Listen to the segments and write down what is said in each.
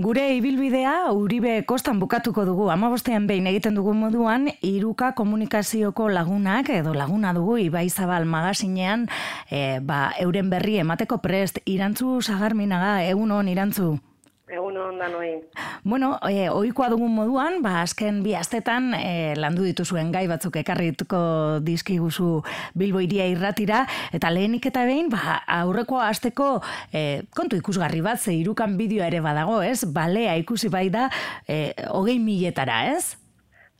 Gure ibilbidea Uribe kostan bukatuko dugu. Amabostean behin egiten dugu moduan, iruka komunikazioko lagunak edo laguna dugu Ibai Zabal magazinean e, ba, euren berri emateko prest. Irantzu Sagarminaga, egun hon, irantzu? Egun hon da noi. Bueno, e, oikoa dugun moduan, ba, azken bi astetan e, landu dituzuen gai batzuk ekarrituko dizkiguzu Bilbo iria irratira, eta lehenik eta behin, ba, aurreko asteko e, kontu ikusgarri bat, ze irukan bideoa ere badago, ez? Balea ikusi bai da, e, hogei miletara, ez?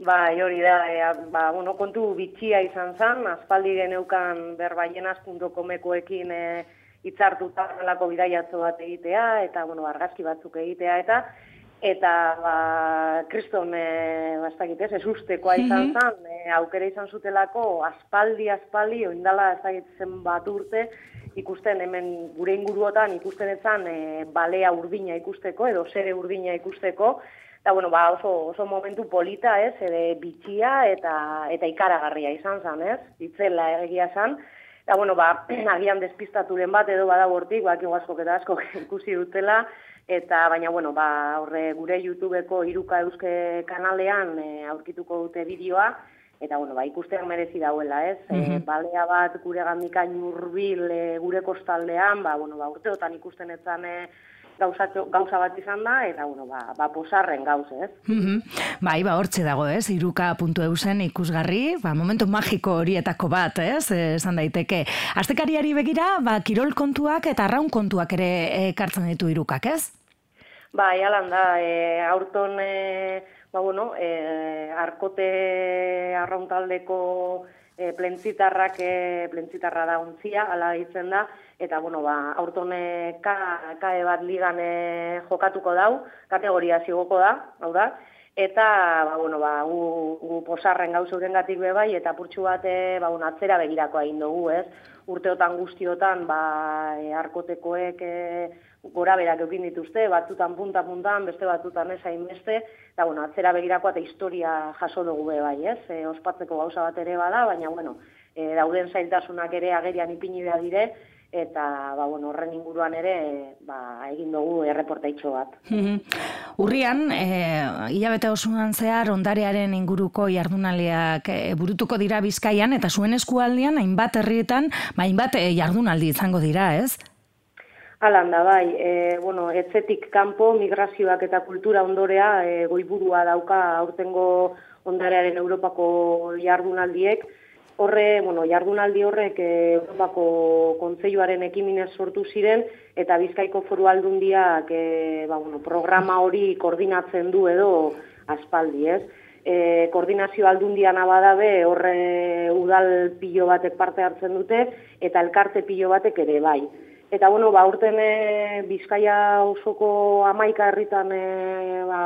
Ba, hori da, e, ba, bueno, kontu bitxia izan zen, aspaldi geneukan berbaienas.comekoekin e, hitzartuta lako bidaiatzo bat egitea eta bueno, argazki batzuk egitea eta eta ba Kriston eh bastakit ez ustekoa izan mm -hmm. e, aukera izan zutelako aspaldi aspaldi oindala ezagitzen bat urte ikusten hemen gure inguruotan ikusten etzan e, balea urdina ikusteko edo sere urdina ikusteko eta bueno, ba, oso, oso momentu polita, ez, ere bitxia eta eta ikaragarria izan zen, ez, itzela egia zen, Eta, bueno, ba, agian despistaturen bat edo bada bortik, ba, asko eta asko ikusi dutela, eta baina, bueno, ba, horre gure YouTubeko iruka euske kanalean e, aurkituko dute bideoa, eta, bueno, ba, ikustean merezi dauela, ez? Mm balea bat gure gandikan urbil e, gure kostaldean, ba, bueno, ba, urteotan ikusten etzan, e, gauzatxo, gauza bat izan da, eta bueno, ba, ba posarren gauz, ez? Mm Bai, ba, hortxe dago, ez? Iruka.eu zen ikusgarri, ba, momentu magiko horietako bat, ez? Esan daiteke. Aztekariari begira, ba, kirol kontuak eta arraun kontuak ere ekartzen ditu irukak, ez? Ba, jalan da, e, aurton, e, ba, bueno, e, arkote arrauntaldeko e, plentzitarrak, e, plentzitarra da untzia, ala ditzen da, eta bueno, ba, aurtone ka, kae bat ligan e, jokatuko dau, kategoria zigoko da, hau da, eta ba, bueno, ba, gu, gu posarren gauza urengatik bebai, eta purtsu bat e, ba, un, atzera begirako egin dugu, ez? Urteotan guztiotan, ba, e, arkotekoek e, gora berak eukin dituzte, batzutan punta-puntan, beste batzutan ez hain beste, eta bueno, atzera begirako eta historia jaso dugu bebai, ez? E, ospatzeko gauza bat ere bada, baina bueno, e, dauden zailtasunak ere agerian ipini dire, eta ba, bueno, horren inguruan ere ba, egin dugu erreportaitxo bat. Urrian, e, hilabete osunan zehar ondarearen inguruko jardunaliak e, burutuko dira bizkaian, eta zuen eskualdian, hainbat herrietan, ba, hainbat e, jardunaldi izango dira, ez? Alan da, bai, e, bueno, etzetik kanpo migrazioak eta kultura ondorea e, goiburua dauka aurtengo ondarearen Europako jardunaldiek, horre, bueno, jardunaldi horrek eh, Europako Kontseiluaren ekiminez sortu ziren eta Bizkaiko Foru Aldundiak eh, ba, bueno, programa hori koordinatzen du edo aspaldi, ez? E, koordinazio aldundian abadabe horre udal pilo batek parte hartzen dute eta elkarte pilo batek ere bai. Eta bueno, ba urten e, Bizkaia osoko 11 herritan e, ba,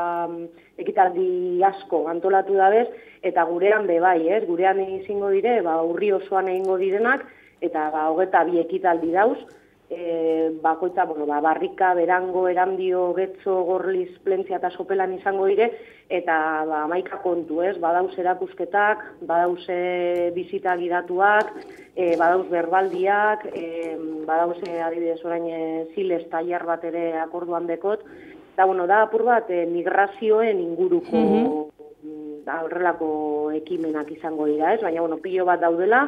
ekitaldi asko antolatu dabez eta gurean be bai, ez? Gurean izango dire, ba urri osoan egingo direnak eta ba 22 ekitaldi dauz. E, bakoitza, bueno, ba, barrika, berango, erandio, getzo, gorliz, plentzia eta sopelan izango dire, eta ba, maika kontu, ez, badauz erakusketak, badauz e, bizita gidatuak, e, badauz berbaldiak, e, badauz e, adibidez orain e, ziles taier bat ere akorduan dekot, eta bueno, da apur bat e, migrazioen inguruko mm da, horrelako ekimenak izango dira, ez, baina bueno, pilo bat daudela,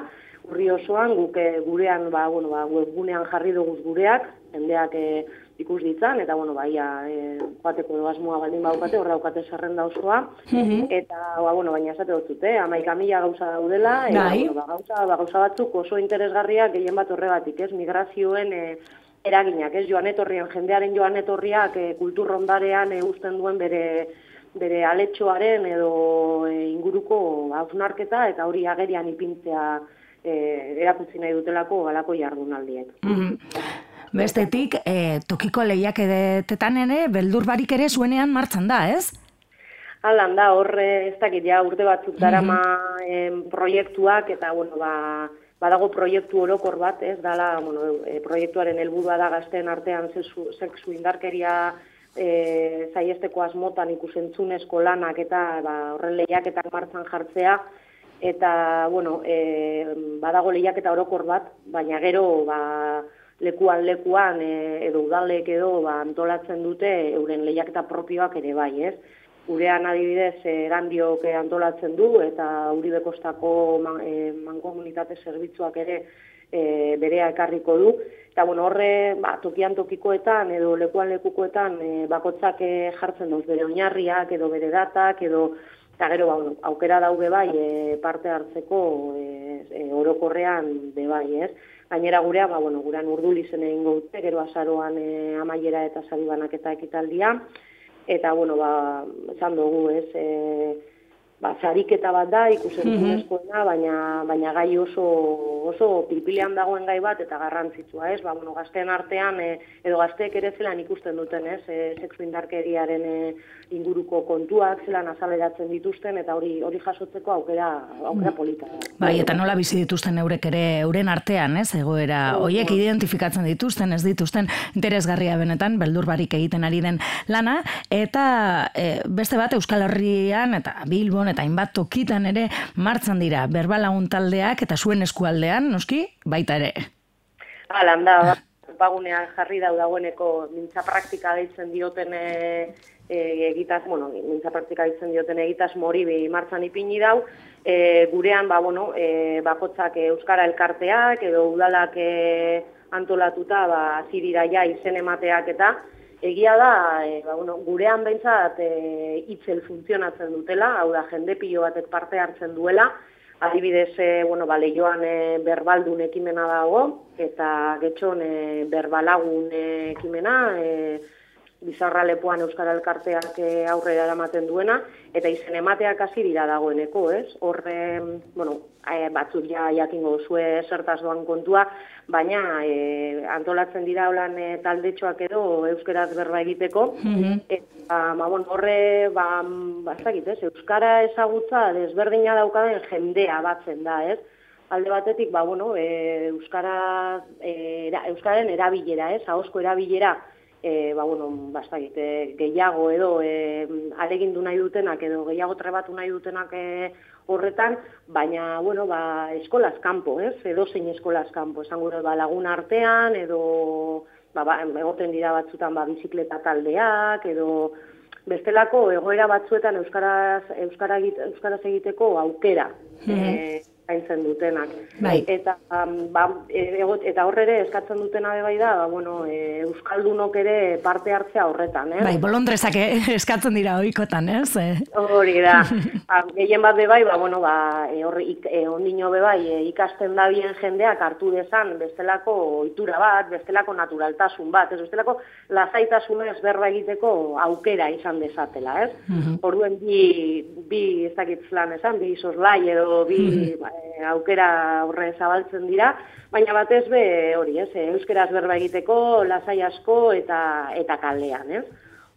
urri osoan, guk eh, gurean, ba, bueno, ba, webgunean jarri dugu gureak, jendeak e, ikus ditzan, eta, bueno, baia, e, joateko doazmoa baldin baukate, horra daukate zerrenda osoa, mhm. eta, ba, bueno, baina esate dut zute, amaika mila gauza daudela, eta, bai. bueno, ba, gauza, ba, gauza batzuk oso interesgarriak gehien bat horregatik, ez, migrazioen e, eraginak, ez, joan etorrian, jendearen joan etorriak e, kulturrondarean e, usten duen bere, bere aletxoaren edo inguruko hausnarketa, eta hori agerian ipintzea, eh erakutsi nahi dutelako galako jardunaldiek. Mm Bestetik, e, tokiko lehiak edetetan ere, beldur barik ere zuenean martzan da, ez? Alan da, horre, ez dakit, ja, urte batzuk darama proiektuak, eta, bueno, ba, badago proiektu orokor bat, ez, dala, bueno, e, proiektuaren helburua da gazten artean sexu, sexu indarkeria e, zaiesteko asmotan ikusentzunezko lanak eta ba, horren lehiaketak martzan jartzea, eta bueno, e, badago lehiak eta orokor bat, baina gero ba, lekuan lekuan e, edo udalek edo ba, antolatzen dute euren lehiaketa propioak ere bai, ez? Gurean adibidez erandiok antolatzen du eta uri bekostako man, e, mankomunitate zerbitzuak ere e, berea ekarriko du. Eta bueno, horre ba, tokian tokikoetan edo lekuan lekukoetan e, bakotzak jartzen duz bere oinarriak edo bere datak edo eta gero ba, aukera daude bai e, parte hartzeko e, e, orokorrean be bai, ez? Gainera gurea, ba, bueno, gurean urdul izen egin gaute, gero azaroan e, amaiera eta zaribanak eta ekitaldia, eta, bueno, ba, esan dugu, ez, e, ba, zariketa bat da, ikusen mm baina, baina gai oso, oso pilpilean dagoen gai bat, eta garrantzitsua, ez? Ba, bueno, gazteen artean, e, edo gazteek ere zelan ikusten duten, ez? E, sexu indarkeriaren e, inguruko kontuak, zelan azaleratzen dituzten, eta hori hori jasotzeko aukera, aukera mm. polita. Bai, eta nola bizi dituzten eurek ere, euren artean, ez? Egoera, hoiek identifikatzen dituzten, ez dituzten, interesgarria benetan, beldur barik egiten ari den lana, eta e, beste bat, Euskal Herrian, eta Bilbon, eta hainbat tokitan ere martzan dira berbalagun taldeak eta zuen eskualdean, noski, baita ere. Hala, da, ba, bagunean jarri dau dagoeneko mintza praktika deitzen dioten e, e, egitaz, bueno, mintza praktika deitzen dioten egitaz mori bi martzan ipini dau, e, gurean, ba, bueno, e, bakotzak Euskara elkarteak edo udalak e, antolatuta, ba, zirira ja izen emateak eta, Egia da, e, ba, bueno, gurean behintzat e, itzel funtzionatzen dutela, hau da, jende pilo batek parte hartzen duela, adibidez, e, bueno, ba, lehioan e, berbaldun ekimena dago, eta getxon e, berbalagun ekimena, e, bizarra lepoan Euskara Elkarteak aurrera eramaten duena, eta izen emateak hasi dira dagoeneko, ez? Horre, bueno, e, batzuk ja jakingo zue zertaz doan kontua, baina e, antolatzen dira holan e, taldetxoak edo Euskaraz berba egiteko, mm eta, ba, bon, horre, ba, bazakit, ez? Euskara ezagutza desberdina daukaden jendea batzen da, ez? Alde batetik, ba, bueno, e, Euskara, e, Euskaren erabilera, ez? Ahosko erabilera, e, ba, bueno, bastakit, e, gehiago edo e, alegindu nahi dutenak edo gehiago trebatu nahi dutenak e, horretan, baina, bueno, ba, eskolaz kanpo, ez? Edo zein eskolaz kanpo, esan gure, ba, lagun artean, edo, ba, ba, egoten dira batzutan, ba, bizikleta taldeak, edo, bestelako egoera batzuetan euskaraz, euskara, euskaraz egiteko aukera. Mm zaintzen dutenak. Bai. Eta, um, ba, e, eta horre ere eskatzen dutena bai da, ba, bueno, e, Euskaldunok ere parte hartzea horretan, eh? Bai, bolondrezak eskatzen dira oikotan, ez? Eh? Hori da. ba, gehien bat bebai, ba, bueno, ba, e, horre, e, ondino bebai, e, ikasten da bien jendeak hartu dezan bestelako ohitura bat, bestelako naturaltasun bat, ez bestelako lasaitasunez berba egiteko aukera izan dezatela, ez? Mm Orduan bi, bi ez dakit lan esan, bi soslai edo bi, ba, Eh, aukera horre zabaltzen dira, baina batez be hori, ez, eh, euskeraz berba egiteko, lasai asko eta eta kaldean, ez?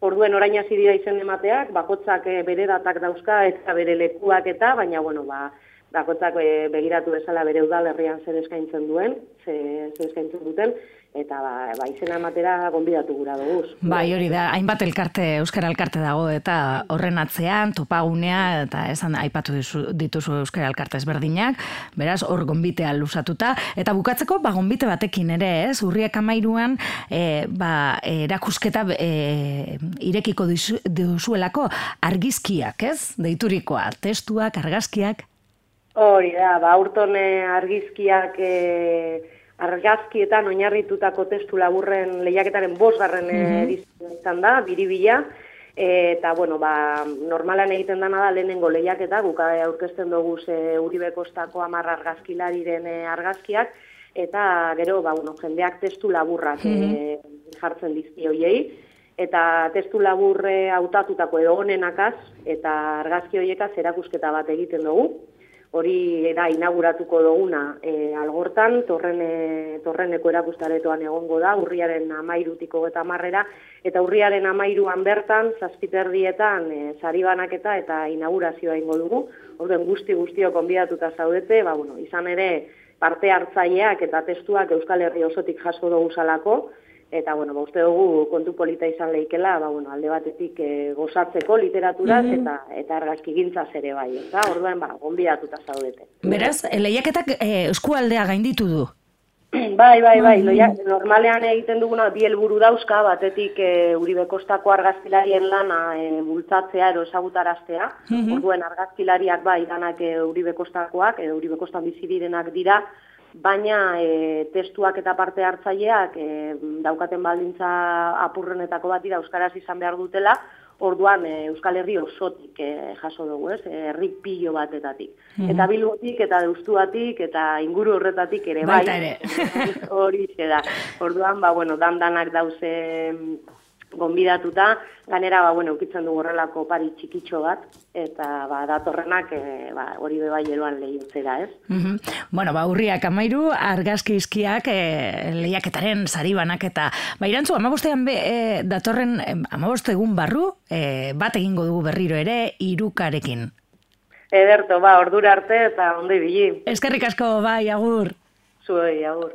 Orduen orain hasi dira izen emateak, bakotzak eh, bere datak dauzka eta bere lekuak eta, baina bueno, ba, bakotzak begiratu bezala bere udalerrian zer eskaintzen duen, zer, zer eskaintzen duten, eta ba, ba izena ematera gonbidatu gura dugu. Bai, hori da, hainbat elkarte, euskara elkarte dago, eta horren atzean, topagunea, eta esan aipatu dituzu euskara elkarte ezberdinak, beraz, hor gonbitea lusatuta, eta bukatzeko, ba, gonbite batekin ere, ez, urriak amairuan, e, ba, erakusketa e, irekiko duzuelako argizkiak, ez, deiturikoa, testuak, argazkiak, Hori da, ba, urtone argizkiak e, argazkietan oinarritutako testu laburren lehiaketaren bosgarren mm -hmm. izan da, biribila, eta, bueno, ba, normalan egiten dana da lehenengo lehiaketa, guka aurkezten dugu ze Uribe Kostako amarra argazkilariren eh, argazkiak, eta gero, ba, bueno, jendeak testu laburrak mm jartzen dizki hoiei, eta testu laburre hautatutako edo honenakaz, eta argazki hoiekaz erakusketa bat egiten dugu, hori da inauguratuko duguna. E, algortan, torren, e, torreneko erakustaretoan egongo da, urriaren amairutiko eta marrera, eta urriaren amairuan bertan, zazpiterdietan, e, zaribanak eta inaugurazioa ingo dugu, orden guzti guztio konbidatuta zaudete, ba, bueno, izan ere parte hartzaileak eta testuak Euskal Herri osotik jasko dugu salako, Eta, bueno, ba, uste dugu kontu polita izan lehikela, ba, bueno, alde batetik e, gozatzeko literaturaz mm eta, eta argazki gintzaz ere bai, eta orduan, ba, gonbidatuta zaudete. Beraz, lehiaketak e, eskualdea gainditu du? Bai, bai, bai, loia, normalean egiten duguna bi helburu dauzka, batetik e, Uribe Kostako argazkilarien lana e, bultzatzea ero ezagutaraztea. Mm Orduen argazkilariak bai, danak e, Uribe Kostakoak, edo Uribe Kostan bizi direnak dira, baina e, testuak eta parte hartzaileak e, daukaten baldintza apurrenetako bat dira euskaraz izan behar dutela, orduan e, Euskal Herri osotik e, jaso dugu, ez? Herri pilo batetatik. Mm Eta bilbotik eta deustuatik eta inguru horretatik ere bai. Hori da. Orduan, ba, bueno, dan danak dauze gonbidatuta, ganera, ba, bueno, ukitzen du horrelako pari txikitxo bat, eta ba, datorrenak e, ba, hori bebai eroan lehiutzera, ez? Mm Bueno, ba, urriak amairu, argazki izkiak e, lehiaketaren sari banak, eta ba, irantzu, amabostean be, e, datorren amaboste egun barru, e, bat egingo dugu berriro ere, irukarekin. Ederto, ba, ordura arte eta ondo ibili. Eskerrik asko, bai, agur. Zuei, agur.